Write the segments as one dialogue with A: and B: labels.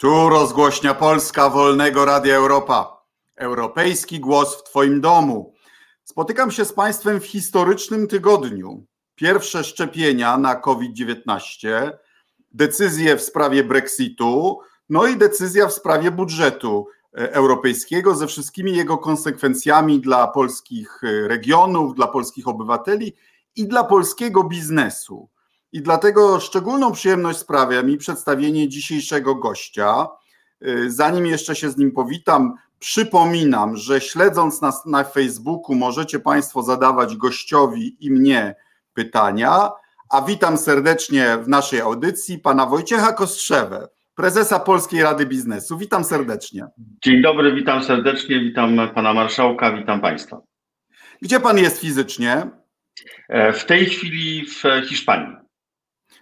A: Tu rozgłośnia Polska Wolnego Radia Europa. Europejski głos w Twoim domu. Spotykam się z Państwem w historycznym tygodniu. Pierwsze szczepienia na COVID-19, decyzje w sprawie Brexitu, no i decyzja w sprawie budżetu e, europejskiego ze wszystkimi jego konsekwencjami dla polskich e, regionów, dla polskich obywateli i dla polskiego biznesu. I dlatego szczególną przyjemność sprawia mi przedstawienie dzisiejszego gościa. Y, zanim jeszcze się z nim powitam, przypominam, że śledząc nas na Facebooku możecie Państwo zadawać gościowi i mnie pytania. A witam serdecznie w naszej audycji pana Wojciecha Kostrzewę, prezesa Polskiej Rady Biznesu. Witam serdecznie.
B: Dzień dobry, witam serdecznie, witam pana marszałka, witam państwa.
A: Gdzie pan jest fizycznie?
B: E, w tej chwili w Hiszpanii.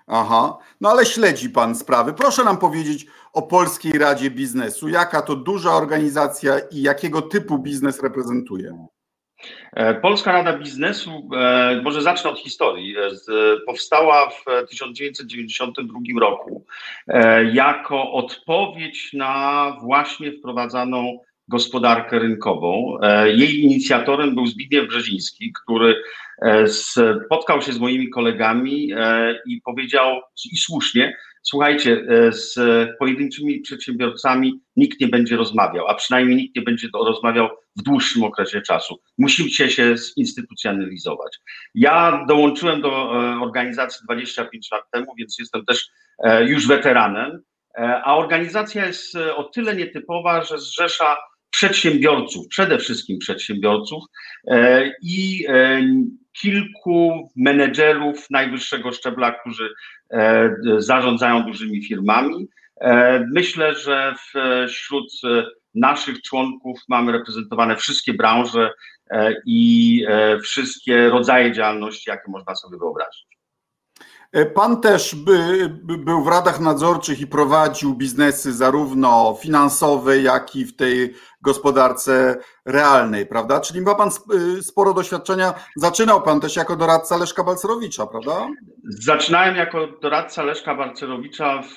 A: Aha, no ale śledzi Pan sprawy. Proszę nam powiedzieć o Polskiej Radzie Biznesu. Jaka to duża organizacja i jakiego typu biznes reprezentuje?
B: E, Polska Rada Biznesu, e, może zacznę od historii, e, powstała w 1992 roku jako odpowiedź na właśnie wprowadzaną gospodarkę rynkową. Jej inicjatorem był Zbigniew Brzeziński, który spotkał się z moimi kolegami e, i powiedział, i słusznie, słuchajcie, e, z pojedynczymi przedsiębiorcami nikt nie będzie rozmawiał, a przynajmniej nikt nie będzie rozmawiał w dłuższym okresie czasu. Musicie się zinstytucjonalizować. Ja dołączyłem do organizacji 25 lat temu, więc jestem też już weteranem, a organizacja jest o tyle nietypowa, że zrzesza przedsiębiorców, przede wszystkim przedsiębiorców i kilku menedżerów najwyższego szczebla, którzy e, zarządzają dużymi firmami. E, myślę, że wśród naszych członków mamy reprezentowane wszystkie branże e, i wszystkie rodzaje działalności, jakie można sobie wyobrazić.
A: Pan też by, by był w radach nadzorczych i prowadził biznesy zarówno finansowe, jak i w tej gospodarce realnej, prawda? Czyli ma Pan y, sporo doświadczenia. Zaczynał Pan też jako doradca Leszka Balcerowicza, prawda?
B: Zaczynałem jako doradca Leszka Balcerowicza w,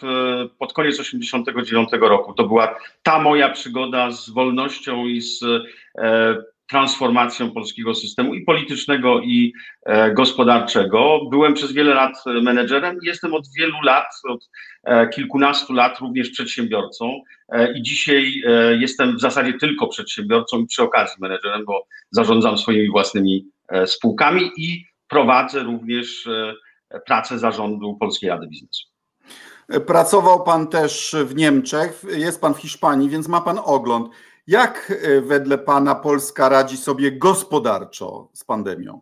B: pod koniec 1989 roku. To była ta moja przygoda z wolnością i z e, transformacją polskiego systemu i politycznego, i e, gospodarczego. Byłem przez wiele lat menedżerem i jestem od wielu lat, od e, kilkunastu lat również przedsiębiorcą e, i dzisiaj jestem w zasadzie tylko przedsiębiorcą i przy okazji menedżerem, bo zarządzam swoimi własnymi spółkami i prowadzę również pracę zarządu Polskiej Rady Biznesu.
A: Pracował Pan też w Niemczech, jest Pan w Hiszpanii, więc ma Pan ogląd. Jak e, wedle Pana Polska radzi sobie gospodarczo z pandemią?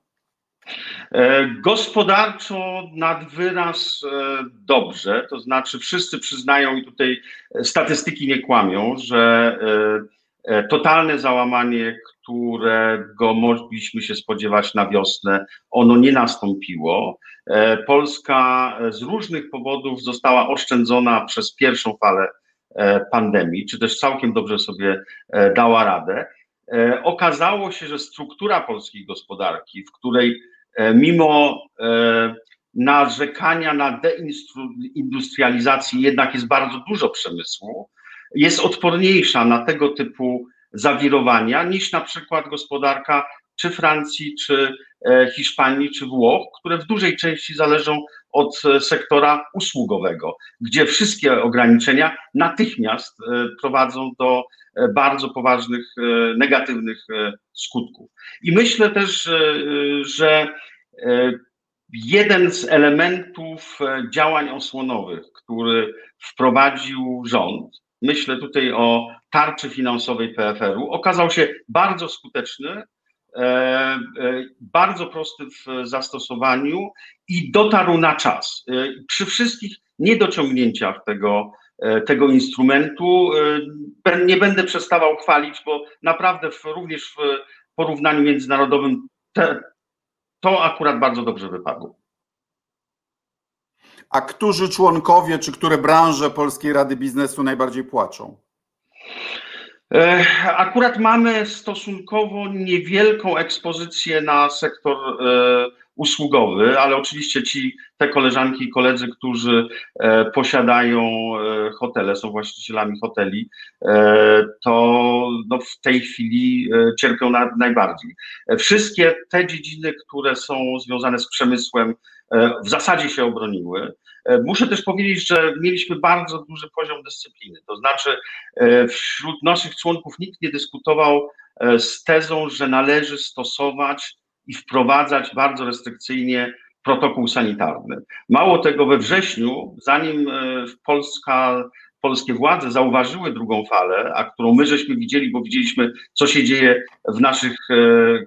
B: E, gospodarczo nad wyraz e, dobrze, to znaczy wszyscy przyznają i tutaj statystyki nie kłamią, że totalne załamanie, którego mogliśmy się spodziewać na wiosnę, ono nie nastąpiło. Polska z różnych powodów została oszczędzona przez pierwszą falę pandemii, czy też całkiem dobrze sobie e, dała radę. E, okazało się, że struktura polskiej gospodarki, w której mimo narzekania na deindustrializację jednak jest bardzo dużo przemysłu, jest odporniejsza na tego typu zawirowania niż na przykład gospodarka czy Francji, czy Hiszpanii, czy Włoch, które w dużej części zależą od e, sektora usługowego, gdzie wszystkie ograniczenia natychmiast e, prowadzą do e, bardzo poważnych negatywnych skutków. I myślę też, że jeden z elementów działań osłonowych, który wprowadził rząd, myślę tutaj o tarczy finansowej PFR-u, okazał się bardzo skuteczny bardzo prosty w zastosowaniu i dotarł na czas. E, przy wszystkich niedociągnięciach tego, tego instrumentu nie będę przestawał chwalić, bo naprawdę w, również w porównaniu międzynarodowym te, to akurat bardzo dobrze wypadło.
A: A którzy członkowie, czy które branże Polskiej Rady Biznesu najbardziej płaczą?
B: E, akurat mamy stosunkowo niewielką ekspozycję na sektor e, usługowy, ale oczywiście ci, te koleżanki i koledzy, którzy posiadają hotele, są właścicielami hoteli, to no, w tej chwili cierpią na, najbardziej. Wszystkie te dziedziny, które są związane z przemysłem, w zasadzie się obroniły. E, muszę też powiedzieć, że mieliśmy bardzo duży poziom dyscypliny. To znaczy, e, wśród naszych członków nikt nie dyskutował e, z tezą, że należy stosować i wprowadzać bardzo restrykcyjnie protokół sanitarny. Mało tego, we wrześniu, zanim Polska, polskie władze zauważyły drugą falę, a którą my żeśmy widzieli, bo widzieliśmy, co się dzieje w naszych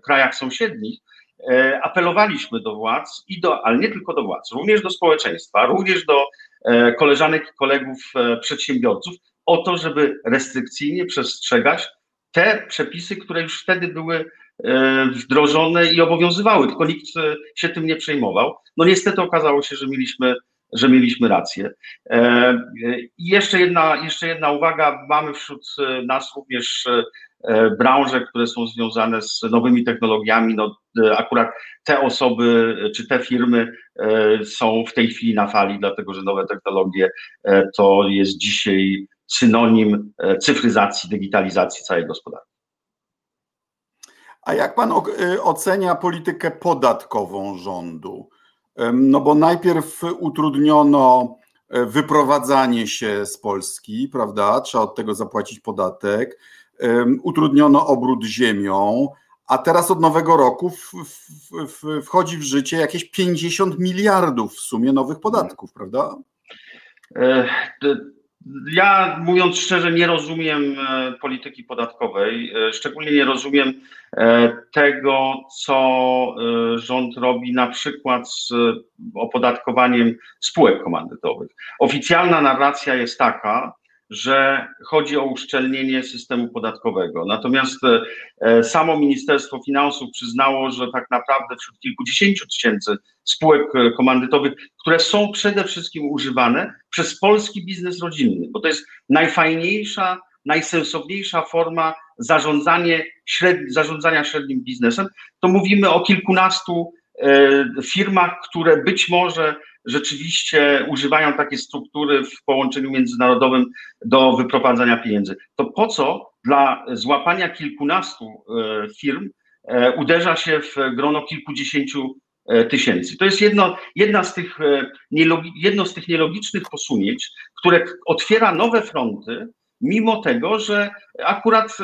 B: krajach sąsiednich, E, apelowaliśmy do władz, i do, ale nie tylko do władz, również do społeczeństwa, również do e, koleżanek i kolegów e, przedsiębiorców o to, żeby restrykcyjnie przestrzegać te przepisy, które już wtedy były wdrożone i obowiązywały, tylko nikt się tym nie przejmował. No niestety okazało się, że mieliśmy, że mieliśmy rację. I jeszcze jedna, jeszcze jedna uwaga, mamy wśród nas również E, branże, które są związane z nowymi technologiami. No, e, akurat te osoby czy te firmy e, są w tej chwili na fali, dlatego że nowe technologie to jest dzisiaj synonim cyfryzacji, digitalizacji całej gospodarki.
A: A jak pan ocenia politykę podatkową rządu? No bo najpierw utrudniono wyprowadzanie się z Polski, prawda? Trzeba od tego zapłacić podatek utrudniono obrót ziemią, a teraz od nowego roku w, w, w, wchodzi w życie jakieś 50 miliardów w sumie nowych podatków, prawda?
B: E, ja mówiąc szczerze, nie rozumiem e, polityki podatkowej. E, szczególnie nie rozumiem tego, co rząd robi na przykład z opodatkowaniem spółek komandytowych. Oficjalna narracja jest taka, że chodzi o uszczelnienie systemu podatkowego. Natomiast e, samo Ministerstwo Finansów przyznało, że tak naprawdę wśród kilkudziesięciu tysięcy spółek e, komandytowych, które są przede wszystkim używane przez polski biznes rodzinny, bo to jest najfajniejsza, najsensowniejsza forma zarządzanie średni, zarządzania średnim biznesem, to mówimy o kilkunastu e, firmach, które być może rzeczywiście używają takie struktury w połączeniu międzynarodowym do wyprowadzania pieniędzy. To po co dla złapania kilkunastu e, firm e, uderza się w grono kilkudziesięciu e, tysięcy. To jest jedno, jedna z tych, jedno z tych nielogicznych posunięć, które otwiera nowe fronty, mimo tego, że akurat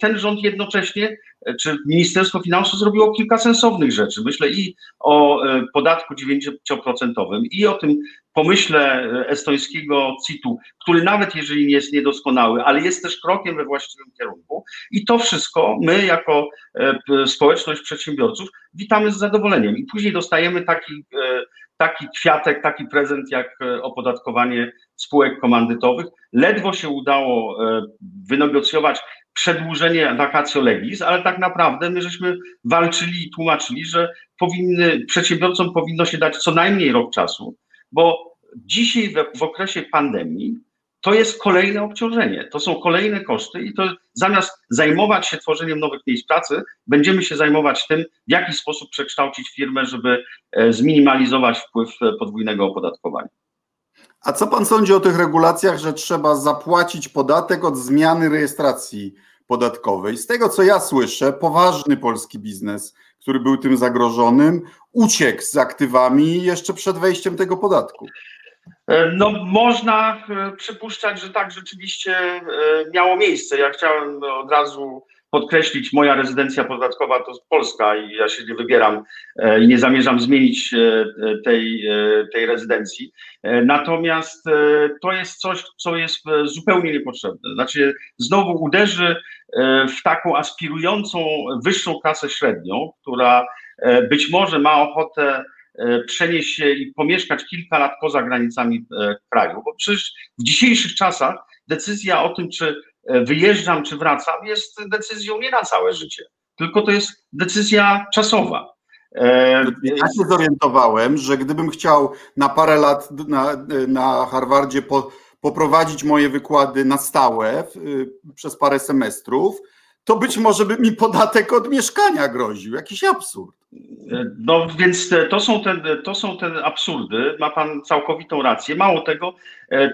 B: ten rząd jednocześnie czy Ministerstwo Finansów zrobiło kilka sensownych rzeczy. Myślę i o e, podatku 9% i o tym pomyśle e, estońskiego CIT-u, który nawet jeżeli nie jest niedoskonały, ale jest też krokiem we właściwym kierunku. I to wszystko my jako e, społeczność przedsiębiorców witamy z zadowoleniem. I później dostajemy taki, taki kwiatek, taki prezent jak opodatkowanie spółek komandytowych. Ledwo się udało wynegocjować przedłużenie vacatio legis, ale tak naprawdę my żeśmy walczyli i tłumaczyli, że powinny, przedsiębiorcom powinno się dać co najmniej rok czasu, bo dzisiaj w, w okresie pandemii to jest kolejne obciążenie, to są kolejne koszty i to zamiast zajmować się tworzeniem nowych miejsc pracy, będziemy się zajmować tym, w jaki sposób przekształcić firmę, żeby e, zminimalizować wpływ e, podwójnego opodatkowania.
A: A co pan sądzi o tych regulacjach, że trzeba zapłacić podatek od zmiany rejestracji podatkowej? Z tego, co ja słyszę, poważny polski biznes, który był tym zagrożonym, uciekł z aktywami jeszcze przed wejściem tego podatku.
B: E, no, można e, przypuszczać, że tak rzeczywiście e, miało miejsce. Ja chciałem od razu podkreślić, moja rezydencja podatkowa to Polska i ja się nie wybieram i nie zamierzam zmienić tej, tej rezydencji. Natomiast to jest coś, co jest zupełnie niepotrzebne. Znaczy, znowu uderzy w taką aspirującą wyższą klasę średnią, która być może ma ochotę przenieść się i pomieszkać kilka lat poza granicami kraju, bo przecież w dzisiejszych czasach decyzja o tym, czy E, wyjeżdżam czy wracam, jest decyzją nie na całe życie, tylko to jest decyzja czasowa.
A: E, ja się zorientowałem, że gdybym chciał na parę lat na, na Harvardzie po, poprowadzić moje wykłady na stałe przez parę semestrów, to być może by mi podatek od mieszkania groził. Jakiś absurd.
B: No więc to są, te, to są te absurdy, ma pan całkowitą rację. Mało tego,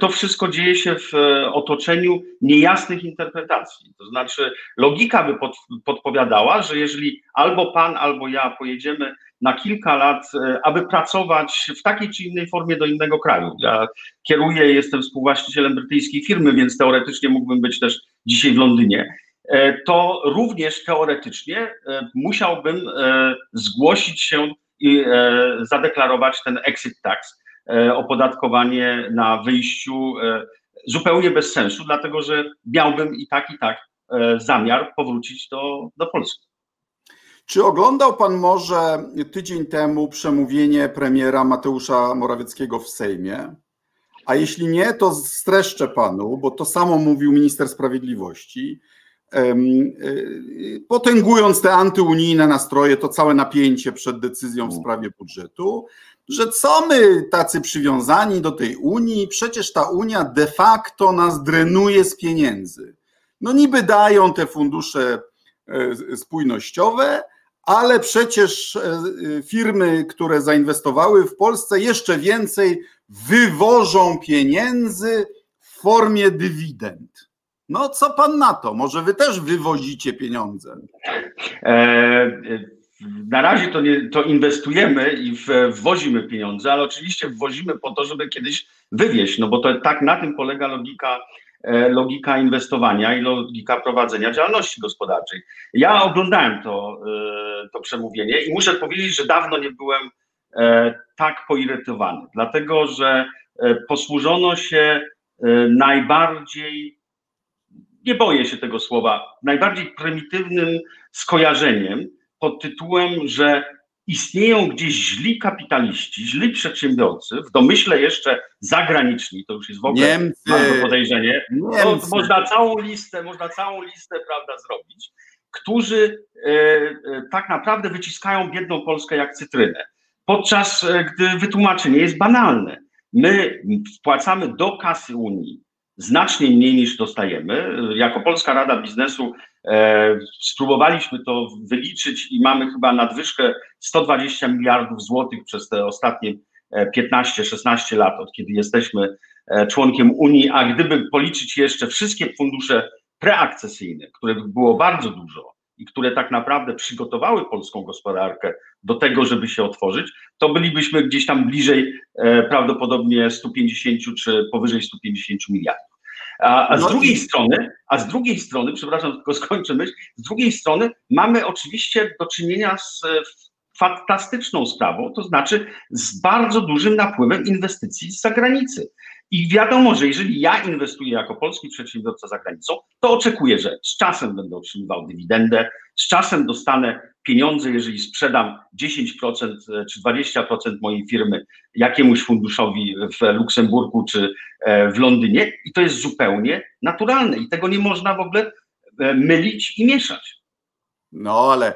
B: to wszystko dzieje się w otoczeniu niejasnych interpretacji. To znaczy, logika by pod, podpowiadała, że jeżeli albo pan, albo ja pojedziemy na kilka lat, aby pracować w takiej czy innej formie do innego kraju. Ja kieruję, jestem współwłaścicielem brytyjskiej firmy, więc teoretycznie mógłbym być też dzisiaj w Londynie E, to również teoretycznie e, musiałbym e, zgłosić się i zadeklarować ten exit tax, opodatkowanie na wyjściu zupełnie bez sensu, dlatego że miałbym i tak, i tak zamiar powrócić do, do Polski.
A: Czy oglądał pan może tydzień temu przemówienie premiera Mateusza Morawieckiego w Sejmie? A jeśli nie, to streszczę panu, bo to samo mówił minister sprawiedliwości potęgując te antyunijne nastroje, to całe napięcie przed decyzją w mm. sprawie budżetu, że co my tacy przywiązani do tej Unii, przecież ta Unia de facto nas drenuje z pieniędzy. No niby dają te fundusze e, spójnościowe, ale przecież e, firmy, które zainwestowały w Polsce, jeszcze więcej wywożą pieniędzy w formie dywidend. No co pan na to? Może wy też wywozicie pieniądze? E,
B: na razie to, nie, to inwestujemy i wwozimy pieniądze, ale oczywiście wwozimy po to, żeby kiedyś wywieźć, no bo to tak na tym polega logika, e, logika inwestowania i logika prowadzenia działalności gospodarczej. Ja oglądałem to, e, to przemówienie i muszę powiedzieć, że dawno nie byłem e, tak poirytowany, dlatego że posłużono się najbardziej nie boję się tego słowa, najbardziej prymitywnym skojarzeniem pod tytułem, że istnieją gdzieś źli kapitaliści, źli przedsiębiorcy, w domyśle jeszcze zagraniczni, to już jest w ogóle Niemcy. bardzo podejrzenie. No, można całą listę, można całą listę, prawda, zrobić, którzy e, e, tak naprawdę wyciskają biedną Polskę jak cytrynę. Podczas e, gdy wytłumaczenie jest banalne. My wpłacamy do kasy Unii znacznie mniej niż dostajemy. Jako Polska Rada Biznesu e, spróbowaliśmy to wyliczyć i mamy chyba nadwyżkę 120 miliardów złotych przez te ostatnie 15-16 e, lat, od kiedy jesteśmy e, członkiem Unii, a gdyby policzyć jeszcze wszystkie fundusze preakcesyjne, których było bardzo dużo i które tak naprawdę przygotowały polską gospodarkę do tego, żeby się otworzyć, to bylibyśmy gdzieś tam bliżej prawdopodobnie 150 czy powyżej 150 miliardów. A, a z no drugiej i... strony, a z drugiej strony, przepraszam, tylko skończę myśl, z drugiej strony mamy oczywiście do czynienia z e, fantastyczną sprawą, to znaczy z bardzo dużym napływem inwestycji z zagranicy. I wiadomo, że jeżeli ja inwestuję jako polski przedsiębiorca za granicą, to oczekuję, że z czasem będę otrzymywał dywidendę, z czasem dostanę pieniądze, jeżeli sprzedam 10% e, czy 20% mojej firmy jakiemuś funduszowi w Luksemburgu czy e, w Londynie, i to jest zupełnie naturalne i tego nie można w ogóle e, mylić i mieszać.
A: No ale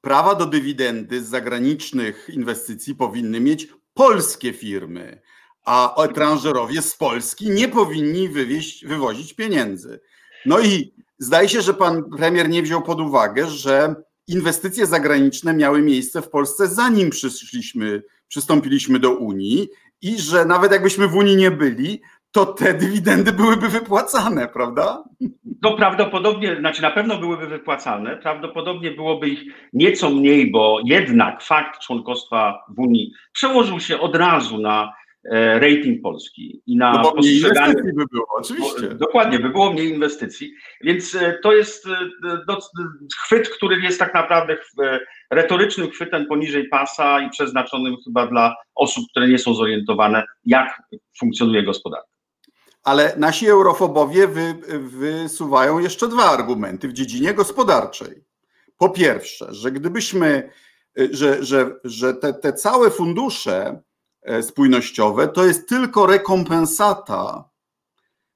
A: prawa do dywidendy z zagranicznych inwestycji powinny mieć polskie firmy a tranżerowie z Polski nie powinni wywieźć, wywozić pieniędzy. No i zdaje się, że pan premier nie wziął pod uwagę, że inwestycje zagraniczne miały miejsce w Polsce zanim przyszliśmy, przystąpiliśmy do Unii i że nawet jakbyśmy w Unii nie byli, to te dywidendy byłyby wypłacane, prawda?
B: No prawdopodobnie, znaczy na pewno byłyby wypłacane, prawdopodobnie byłoby ich nieco mniej, bo jednak fakt członkostwa w Unii przełożył się od razu na rating Polski i na
A: no mniej inwestycji by było, oczywiście.
B: Dokładnie, by było mniej inwestycji, więc e, to jest e, chwyt, który jest tak naprawdę retorycznym chwytem poniżej pasa i przeznaczonym chyba dla osób, które nie są zorientowane, jak funkcjonuje gospodarka.
A: Ale nasi eurofobowie wy, wysuwają jeszcze dwa argumenty w dziedzinie gospodarczej. Po pierwsze, że gdybyśmy, że, że, że te, te całe fundusze E, spójnościowe, to jest tylko rekompensata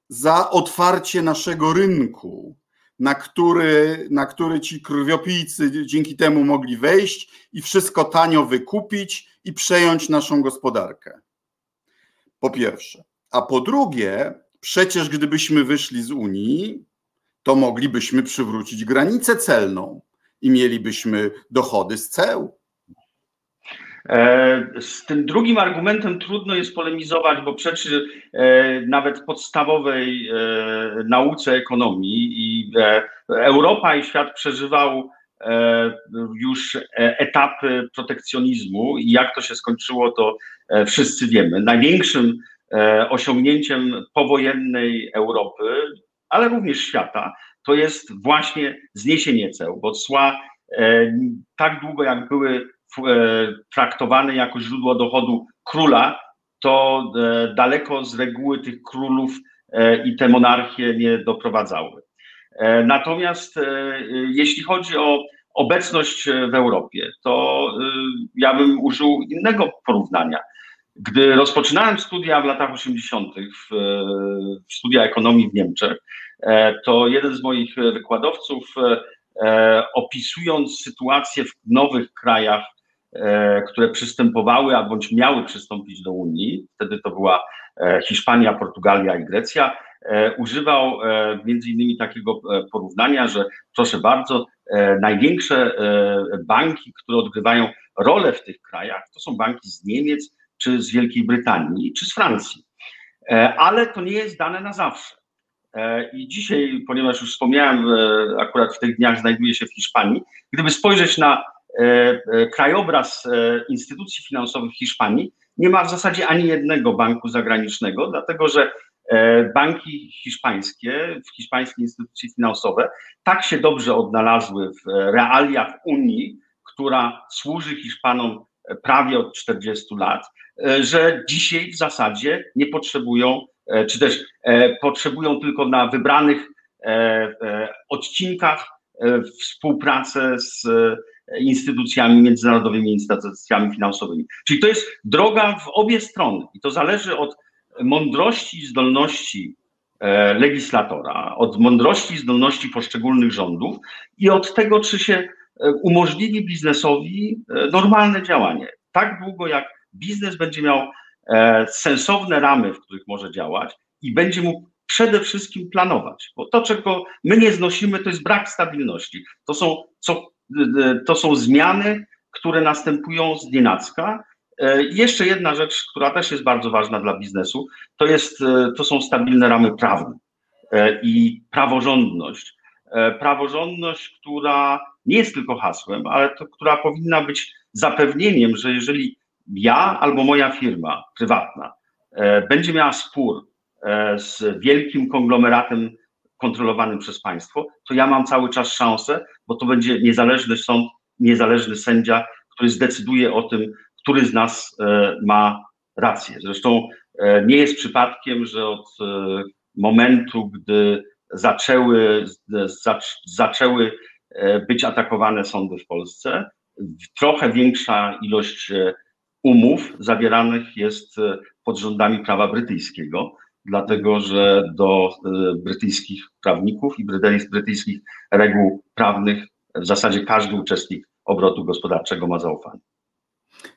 A: za otwarcie naszego rynku, na który, na który ci krwiopijcy dzięki temu mogli wejść i wszystko tanio wykupić i przejąć naszą gospodarkę. Po pierwsze. A po drugie, przecież gdybyśmy wyszli z Unii, to moglibyśmy przywrócić granicę celną i mielibyśmy dochody z ceł.
B: E, z tym drugim argumentem trudno jest polemizować, bo przeczy e, nawet podstawowej e, nauce ekonomii i Europa i świat przeżywał już etapy protekcjonizmu i jak to się skończyło, to wszyscy wiemy. Największym osiągnięciem powojennej Europy, ale również świata, to jest właśnie zniesienie ceł, bo cła tak długo jak były E, traktowane jako źródło dochodu króla, to e, daleko z reguły tych królów e, i te monarchie nie doprowadzały. Natomiast jeśli chodzi o obecność w Europie, to ja bym użył innego porównania. Gdy rozpoczynałem studia w latach 80., w, studia ekonomii w Niemczech, to jeden z moich wykładowców, opisując sytuację w nowych krajach które przystępowały albo miały przystąpić do Unii, wtedy to była e, Hiszpania, Portugalia i Grecja, e, używał między innymi takiego porównania, że proszę bardzo, największe banki, które odgrywają rolę w tych krajach, to są banki z Niemiec, czy z Wielkiej Brytanii, czy z Francji. Ale to nie jest dane na zawsze. I dzisiaj, ponieważ już wspomniałem, akurat w tych dniach znajduję się w Hiszpanii, gdyby spojrzeć na E, e, krajobraz e, instytucji finansowych Hiszpanii nie ma w zasadzie ani jednego banku zagranicznego, dlatego że banki hiszpańskie, hiszpańskie instytucje finansowe tak się dobrze odnalazły w realiach Unii, która służy Hiszpanom prawie od 40 lat, że dzisiaj w zasadzie nie potrzebują, czy też potrzebują tylko na wybranych odcinkach współpracę z instytucjami międzynarodowymi, instytucjami finansowymi. Czyli to jest droga w obie strony i to zależy od mądrości i zdolności e, legislatora, od mądrości i zdolności poszczególnych rządów i od tego, czy się e, umożliwi biznesowi e, normalne działanie. Tak długo jak biznes będzie miał sensowne ramy, w których może działać i będzie mógł przede wszystkim planować, bo to, czego my nie znosimy, to jest brak stabilności. To są co to są zmiany, które następują z nienacka. E, jeszcze jedna rzecz, która też jest bardzo ważna dla biznesu, to, jest, e, to są stabilne ramy prawne e, i praworządność. Praworządność, która nie jest tylko hasłem, ale to, która powinna być zapewnieniem, że jeżeli ja albo moja firma prywatna będzie miała spór z wielkim konglomeratem kontrolowanym przez państwo, to ja mam cały czas szansę, bo to będzie niezależny sąd, niezależny sędzia, który zdecyduje o tym, który z nas e, ma rację. Zresztą e, nie jest przypadkiem, że od e, momentu, gdy zaczęły, zaczęły być atakowane sądy w Polsce, trochę większa ilość umów zawieranych jest pod rządami prawa brytyjskiego dlatego że do e, brytyjskich prawników i brytyjskich reguł prawnych w zasadzie każdy uczestnik obrotu gospodarczego ma zaufanie.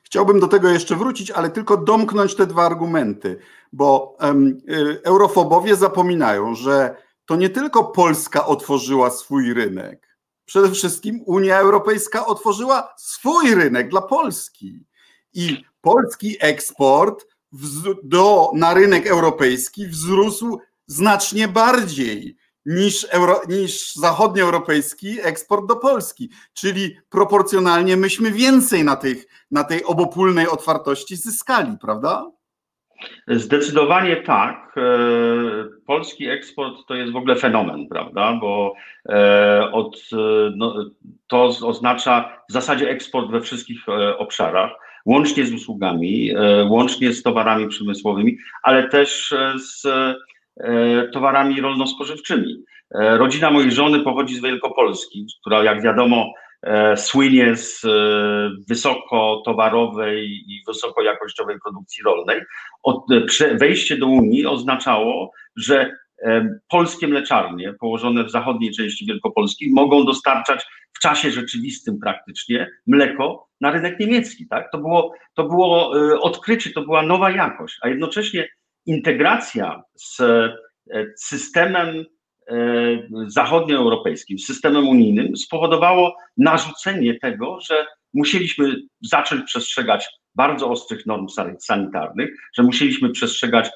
A: Chciałbym do tego jeszcze wrócić, ale tylko domknąć te dwa argumenty, bo um, eurofobowie zapominają, że to nie tylko Polska otworzyła swój rynek. Przede wszystkim Unia Europejska otworzyła swój rynek dla Polski. I polski eksport do, na rynek europejski wzrósł znacznie bardziej niż, euro, niż zachodnioeuropejski eksport do Polski. Czyli proporcjonalnie myśmy więcej na, tych, na tej obopólnej otwartości zyskali, prawda?
B: Zdecydowanie tak. E, polski eksport to jest w ogóle fenomen, prawda? Bo e, od, e, no, to oznacza w zasadzie eksport we wszystkich obszarach łącznie z usługami, e, łącznie z towarami przemysłowymi, ale też e, z e, towarami rolno-spożywczymi. Rodzina mojej żony pochodzi z Wielkopolski, która jak wiadomo słynie z wysokotowarowej i wysokojakościowej produkcji rolnej. Wejście do Unii oznaczało, że polskie mleczarnie położone w zachodniej części Wielkopolski mogą dostarczać w czasie rzeczywistym praktycznie mleko na rynek niemiecki. Tak? To, było, to było e, odkrycie, to była nowa jakość, a jednocześnie integracja z e, systemem zachodnioeuropejskim, systemem unijnym spowodowało narzucenie tego, że musieliśmy zacząć przestrzegać bardzo ostrych norm sanitarnych, że musieliśmy przestrzegać e,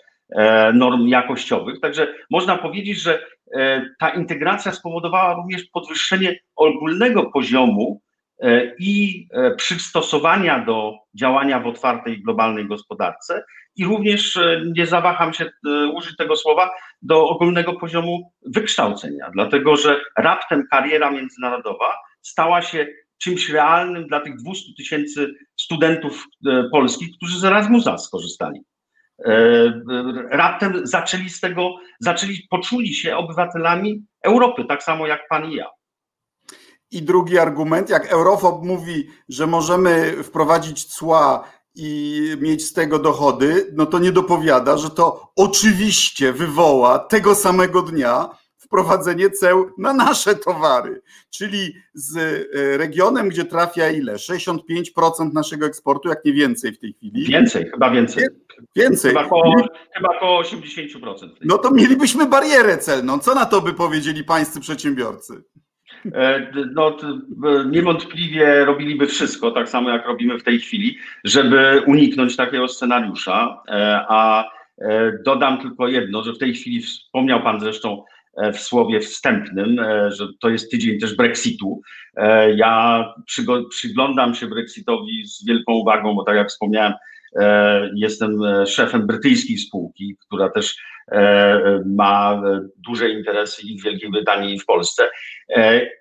B: norm jakościowych. Także można powiedzieć, że e, ta integracja spowodowała również podwyższenie ogólnego poziomu e, i przystosowania do działania w otwartej globalnej gospodarce i również, nie zawaham się użyć tego słowa, do ogólnego poziomu wykształcenia, dlatego że raptem kariera międzynarodowa stała się czymś realnym dla tych 200 tysięcy studentów e, polskich, którzy z Erasmusa skorzystali. E, raptem zaczęli z tego, zaczęli, poczuli się obywatelami Europy, tak samo jak pan i ja.
A: I drugi argument, jak Eurofob mówi, że możemy wprowadzić cła i mieć z tego dochody, no to nie dopowiada, że to oczywiście wywoła tego samego dnia wprowadzenie ceł na nasze towary, czyli z e, regionem, gdzie trafia ile? 65% naszego eksportu, jak nie więcej w tej chwili.
B: Więcej, chyba więcej.
A: Więcej.
B: Chyba około, chyba około 80%.
A: No to mielibyśmy barierę celną. Co na to by powiedzieli pańscy przedsiębiorcy?
B: E, no, niewątpliwie robiliby wszystko, tak samo jak robimy w tej chwili, żeby uniknąć takiego scenariusza. E, a dodam tylko jedno, że w tej chwili wspomniał Pan zresztą E, w słowie wstępnym, e, że to jest tydzień też Brexitu. E, ja przyglądam się Brexitowi z wielką uwagą, bo tak jak wspomniałem, jestem szefem brytyjskiej spółki, która też ma duże interesy i w Wielkiej Brytanii, i w Polsce.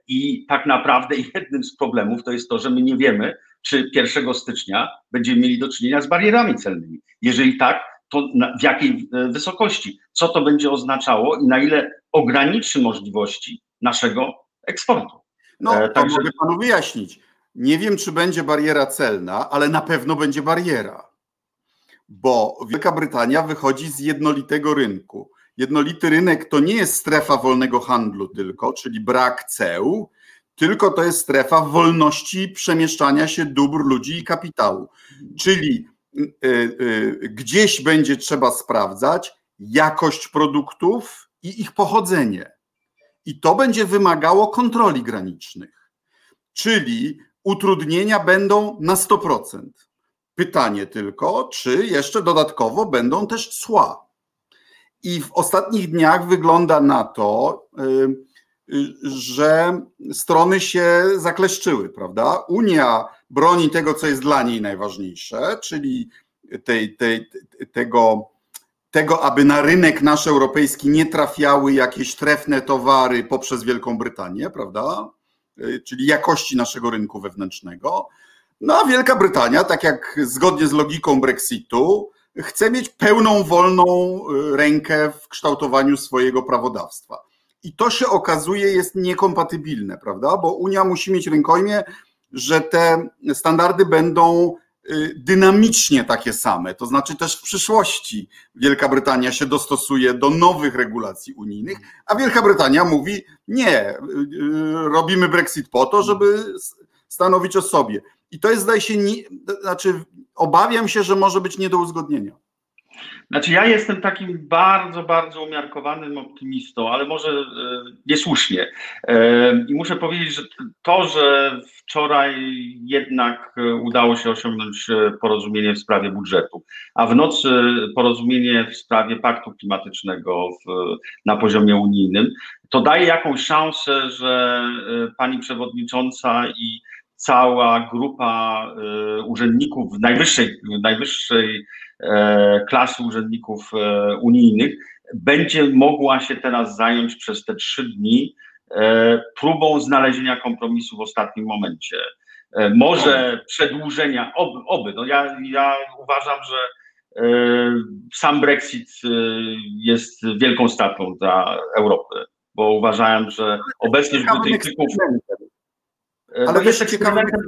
B: I tak naprawdę jednym z problemów to jest to, że my nie wiemy, czy 1 stycznia będziemy mieli do czynienia z barierami celnymi. Jeżeli tak, to w jakiej wysokości, co to będzie oznaczało i na ile ograniczy możliwości naszego eksportu.
A: No, e, to Także... mogę panu wyjaśnić. Nie wiem, czy będzie bariera celna, ale na pewno będzie bariera, bo Wielka Brytania wychodzi z jednolitego rynku. Jednolity rynek to nie jest strefa wolnego handlu tylko, czyli brak ceł, tylko to jest strefa wolności przemieszczania się dóbr ludzi i kapitału. Czyli y, y, gdzieś będzie trzeba sprawdzać jakość produktów, i ich pochodzenie. I to będzie wymagało kontroli granicznych. Czyli utrudnienia będą na 100%. Pytanie tylko, czy jeszcze dodatkowo będą też cła. I w ostatnich dniach wygląda na to, y, y, że strony się zakleszczyły, prawda? Unia broni tego, co jest dla niej najważniejsze, czyli tej, tej, tego tego, aby na rynek nasz europejski nie trafiały jakieś trefne towary poprzez Wielką Brytanię, prawda? Y, czyli jakości naszego rynku wewnętrznego. No a Wielka Brytania, tak jak zgodnie z logiką Brexitu, chce mieć pełną, wolną y, rękę w kształtowaniu swojego prawodawstwa. I to się okazuje jest niekompatybilne, prawda? Bo Unia musi mieć rękojmie, że te standardy będą Y, dynamicznie takie same, to znaczy też w przyszłości Wielka Brytania się dostosuje do nowych regulacji unijnych, a Wielka Brytania mówi nie, y, y, robimy Brexit po to, żeby stanowić o sobie. I to jest, zdaje się, nie, znaczy obawiam się, że może być nie do uzgodnienia.
B: Znaczy, ja jestem takim bardzo, bardzo umiarkowanym optymistą, ale może e, niesłusznie. E, I muszę powiedzieć, że to, że wczoraj jednak e, udało się osiągnąć porozumienie w sprawie budżetu, a w nocy porozumienie w sprawie paktu klimatycznego w, na poziomie unijnym, to daje jakąś szansę, że pani przewodnicząca i cała grupa urzędników najwyższej, najwyższej E, klasy urzędników e, unijnych będzie mogła się teraz zająć przez te trzy dni e, próbą znalezienia kompromisu w ostatnim momencie. Może przedłużenia, oby, oby. No ja, ja uważam, że sam Brexit jest wielką stratą dla Europy, bo uważałem, że obecność Brytyjczyków. Ale no jest, eksperymentem,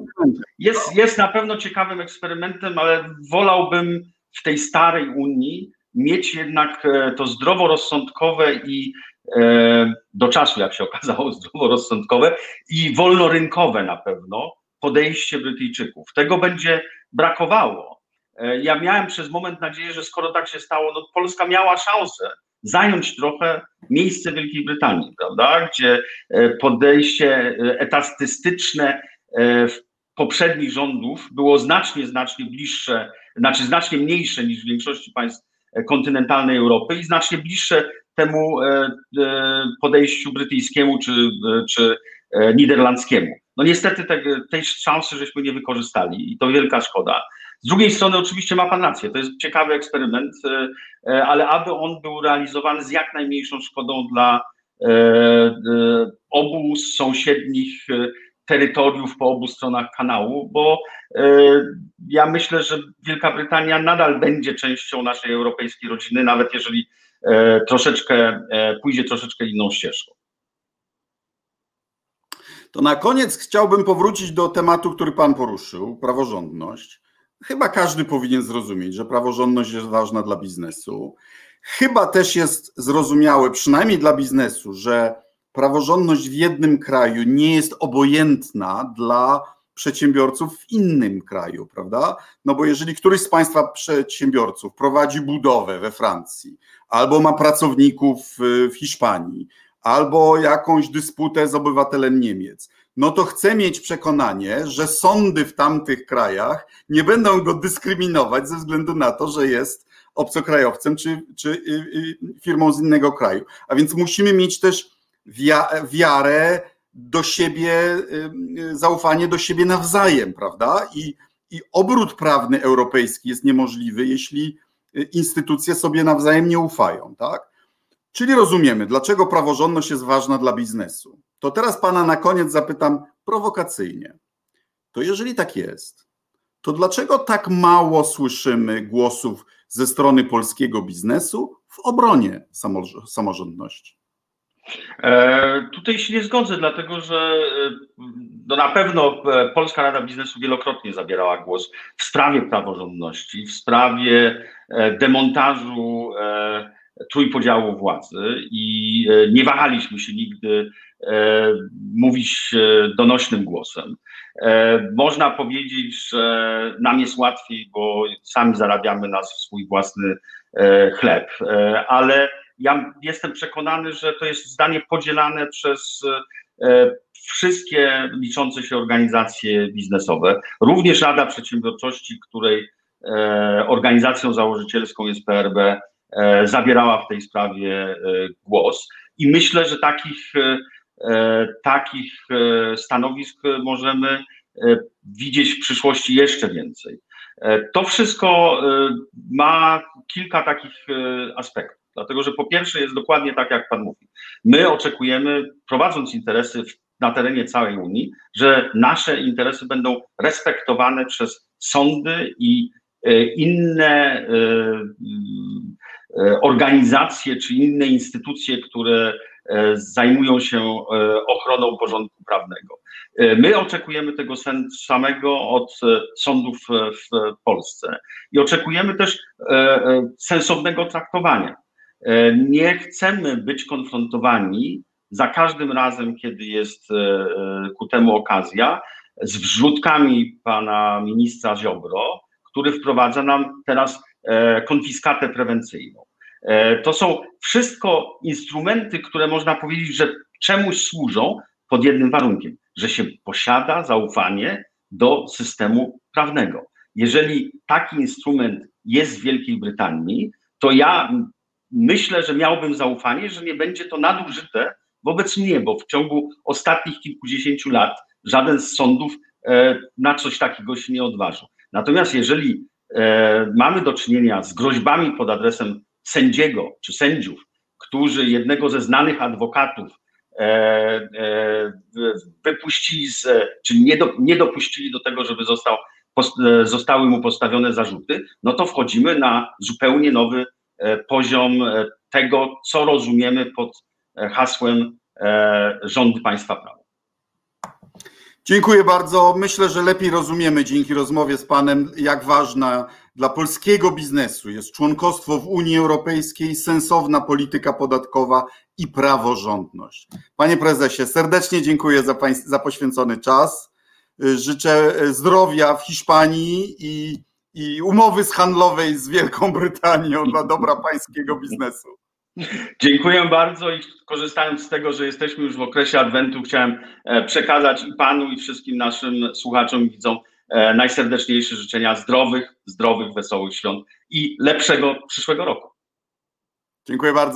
B: jest, jest na pewno ciekawym eksperymentem, ale wolałbym w tej starej Unii mieć jednak e, to zdroworozsądkowe i e, do czasu, jak się okazało, zdroworozsądkowe i wolnorynkowe na pewno podejście Brytyjczyków. Tego będzie brakowało. E, ja miałem przez moment nadzieję, że skoro tak się stało, no Polska miała szansę zająć trochę miejsce Wielkiej Brytanii, prawda? Gdzie podejście etatystyczne w poprzednich rządów było znacznie, znacznie bliższe, znaczy znacznie mniejsze niż w większości państw kontynentalnej Europy i znacznie bliższe temu e, e, podejściu brytyjskiemu czy, e, czy niderlandzkiemu. No niestety te, tej szansy żeśmy nie wykorzystali i to wielka szkoda. Z drugiej strony oczywiście ma pan rację, to jest ciekawy eksperyment, ale aby on był realizowany z jak najmniejszą szkodą dla obu sąsiednich terytoriów po obu stronach kanału, bo ja myślę, że Wielka Brytania nadal będzie częścią naszej europejskiej rodziny, nawet jeżeli E, troszeczkę e, pójdzie troszeczkę inną ścieżką.
A: To na koniec chciałbym powrócić do tematu, który Pan poruszył, praworządność. Chyba każdy powinien zrozumieć, że praworządność jest ważna dla biznesu. Chyba też jest zrozumiałe, przynajmniej dla biznesu, że praworządność w jednym kraju nie jest obojętna dla przedsiębiorców w innym kraju, prawda? No bo jeżeli któryś z Państwa przedsiębiorców prowadzi budowę we Francji, albo ma pracowników w Hiszpanii, albo jakąś dysputę z obywatelem Niemiec, no to chce mieć przekonanie, że sądy w tamtych krajach nie będą go dyskryminować ze względu na to, że jest obcokrajowcem czy, czy y, y, firmą z innego kraju. A więc musimy mieć też wiarę do siebie, y, zaufanie do siebie nawzajem, prawda? I, i obrót prawny europejski jest niemożliwy, jeśli instytucje sobie nawzajem nie ufają, tak? Czyli rozumiemy, dlaczego praworządność jest ważna dla biznesu. To teraz pana na koniec zapytam prowokacyjnie. To jeżeli tak jest, to dlaczego tak mało słyszymy głosów ze strony polskiego biznesu w obronie samorządności?
B: E, tutaj się nie zgodzę, dlatego że e, no na pewno e, Polska Rada Biznesu wielokrotnie zabierała głos w sprawie praworządności, w sprawie demontażu trójpodziału władzy i nie wahaliśmy się nigdy mówić donośnym głosem. Można powiedzieć, że nam jest łatwiej, bo sami zarabiamy na swój własny chleb, ale ja jestem przekonany, że to jest zdanie podzielane przez e, wszystkie liczące się organizacje biznesowe, również Rada Przedsiębiorczości, której e, organizacją założycielską jest PRB, e, zabierała w tej sprawie głos. I myślę, że takich, takich stanowisk możemy widzieć w przyszłości jeszcze więcej. To wszystko ma kilka takich aspektów. Dlatego, że po pierwsze jest dokładnie tak, jak Pan mówi. My oczekujemy, prowadząc interesy na terenie całej Unii, że nasze interesy będą respektowane przez sądy i e, inne e, e, organizacje czy inne instytucje, które zajmują się ochroną porządku prawnego. My oczekujemy tego samego od sądów w Polsce i oczekujemy też sensownego traktowania. E, nie chcemy być konfrontowani za każdym razem, kiedy jest e, e, ku temu okazja, z wrzutkami pana ministra Ziobro, który wprowadza nam teraz konfiskatę prewencyjną. To są wszystko instrumenty, które można powiedzieć, że czemuś służą pod jednym warunkiem, że się posiada zaufanie do systemu prawnego. Jeżeli taki instrument jest w Wielkiej Brytanii, to ja myślę, że miałbym zaufanie, że nie będzie to nadużyte wobec mnie, bo w ciągu ostatnich kilkudziesięciu lat żaden z sądów e, na coś takiego się nie odważył. Natomiast jeżeli e, mamy do czynienia z groźbami pod adresem sędziego czy sędziów, którzy jednego ze znanych adwokatów e, wypuścili, z, czy nie, do, nie dopuścili do tego, żeby został, zostały mu postawione zarzuty, no to wchodzimy na zupełnie nowy poziom e, tego, co rozumiemy pod e, hasłem rządy państwa prawa.
A: Dziękuję bardzo. Myślę, że lepiej rozumiemy dzięki rozmowie z Panem, jak ważna dla polskiego biznesu jest członkostwo w Unii Europejskiej, sensowna polityka podatkowa i praworządność. Panie prezesie, serdecznie dziękuję za, pań, za poświęcony czas. Życzę zdrowia w Hiszpanii i i umowy z handlowej z Wielką Brytanią dla dobra pańskiego biznesu.
B: Dziękuję bardzo i korzystając z tego, że jesteśmy już w okresie Adwentu, chciałem e, przekazać i Panu, i wszystkim naszym słuchaczom i widzom e, najserdeczniejsze życzenia zdrowych, zdrowych, wesołych świąt i lepszego przyszłego roku.
A: Dziękuję bardzo.